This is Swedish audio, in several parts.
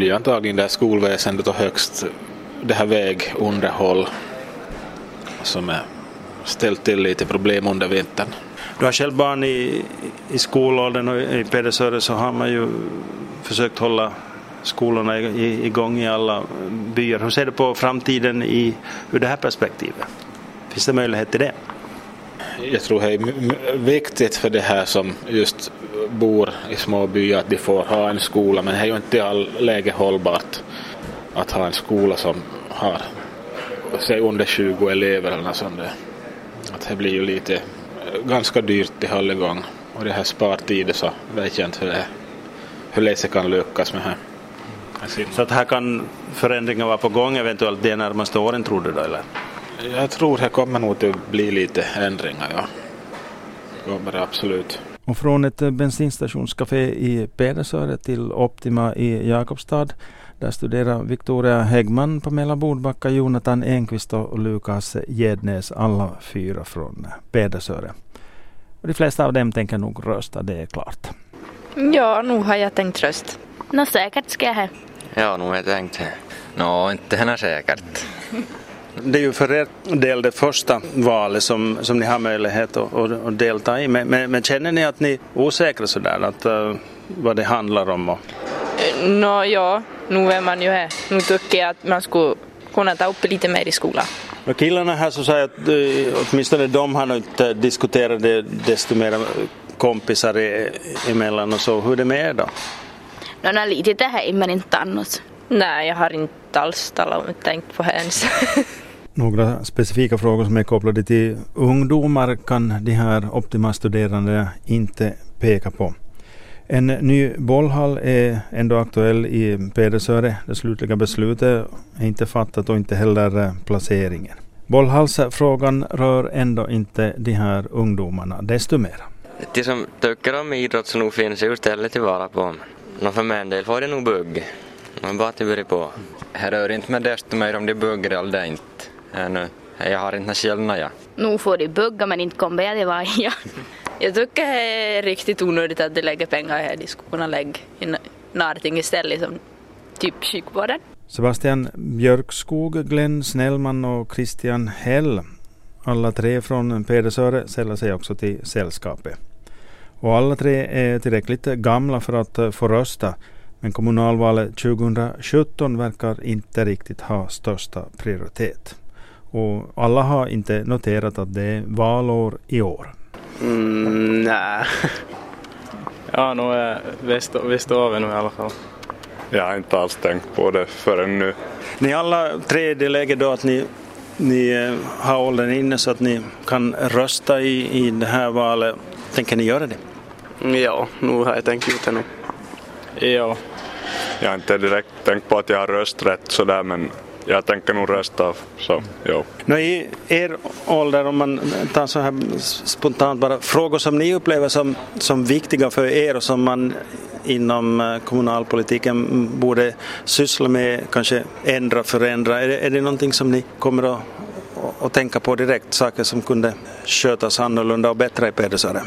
blir antagligen det här skolväsendet och högst det här vägunderhåll som är ställt till lite problem under vintern. Du har själv barn i, i skolåldern och i Pedersöre så har man ju försökt hålla skolorna igång i alla byar. Hur ser du på framtiden i, ur det här perspektivet? Finns det möjlighet till det? Jag tror det är viktigt för det här som just bor i små byar att de får ha en skola men det är ju inte i all läge hållbart att ha en skola som har säg under 20 elever eller något sånt Att det blir ju lite ganska dyrt i hålligång och det här spartiden så vet jag inte hur det hur lätt kan lyckas med det här. Så att här kan förändringar vara på gång eventuellt de närmaste åren tror du då eller? Jag tror det kommer nog att bli lite ändringar ja. Kommer det absolut. Och från ett bensinstationscafé i Pedersöre till Optima i Jakobstad där studerar Victoria Häggman, Pamela Bodbacka, Jonathan Enqvist och Lukas Gednäs, alla fyra från Pedersöre. Och de flesta av dem tänker nog rösta, det är klart. Ja, nog har jag tänkt röst. Nå säkert ska jag här. Ja, nog har jag tänkt här. Nå, inte henne säkert. Det är ju för er del det första valet som, som ni har möjlighet att, att, att delta i. Men, men, men, känner ni att ni är osäkra sådär, att, uh, vad det handlar om? Och... Nå, ja, nu är man ju här. Nu tycker jag att man skulle kunna ta upp lite mer i skolan. Och killarna här så säger att uh, åtminstone de har nog inte diskuterat det desto mer kompisar emellan och så. Hur är det med er då? No, no lite tähän, men inte annars. Nej, jag har inte alls talat, tänkt på ens. Några specifika frågor som är kopplade till ungdomar kan de här Optima-studerande inte peka på. En ny bollhall är ändå aktuell i Pedersöre. Det slutliga beslutet är inte fattat och inte heller placeringen. Bollhallsfrågan rör ändå inte de här ungdomarna desto mer. De som tycker om idrott så nog finns ju stället tillvara på. Nå för min del får det nog bugg. Man bara till börja på. Det rör inte mig desto mer om de buggar eller inte. Ännu. Jag har inte själv ja. Nu får de bugga men inte kommer jag till varje. Jag tycker det är riktigt onödigt att de lägger pengar här. De skulle kunna lägga i någonting istället som typ sjukvården. Sebastian Björkskog, Glenn Snellman och Christian Hell. Alla tre från Pedersöre sällar sig också till sällskapet. Och alla tre är tillräckligt gamla för att få rösta. Men kommunalvalet 2017 verkar inte riktigt ha största prioritet. Och alla har inte noterat att det är valår i år. Mm, nej. ja, nog är vi står nu i alla fall. Jag har inte alls tänkt på det förrän nu. Ni alla tre det läget då att ni, ni eh, har åldern inne så att ni kan rösta i, i det här valet. Tänker ni göra det? Ja, nu har jag tänkt ut det nu. Ja. Jag har inte direkt tänkt på att jag har rösträtt sådär men jag tänker nog rösta så, jo. Nå, I er ålder, om man tar så här spontant bara, frågor som ni upplever som, som viktiga för er och som man inom eh, kommunalpolitiken borde syssla med, kanske ändra, förändra. Är det, är det någonting som ni kommer att, att tänka på direkt, saker som kunde skötas annorlunda och bättre i Pedersöre?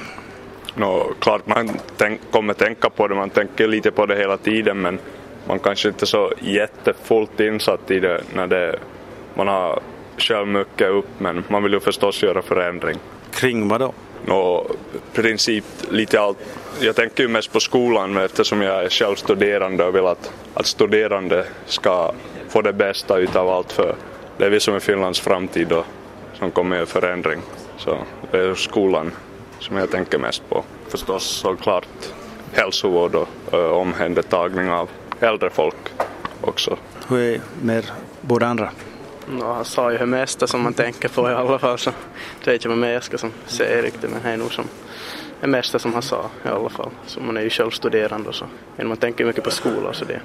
No, klart man tänk, kommer tänka på det, man tänker lite på det hela tiden men man kanske inte är så jättefullt insatt i det när det, man har själv mycket upp men man vill ju förstås göra förändring. Kring vad då? No, princip lite allt. Jag tänker ju mest på skolan eftersom jag är själv studerande och vill att, att studerande ska få det bästa utav allt för det är vi som är Finlands framtid och som kommer göra förändring. Så det är skolan som jag tänker mest på. Förstås såklart hälsovård och uh, omhändertagning av äldre folk också. Hur är med båda andra? No, han sa ju det mesta som man tänker på i alla fall så det är inte vad mer jag ska säga riktigt men det är nog som det mesta som han sa i alla fall. Så man är ju själv studerande och så. Men man tänker mycket på skolan så det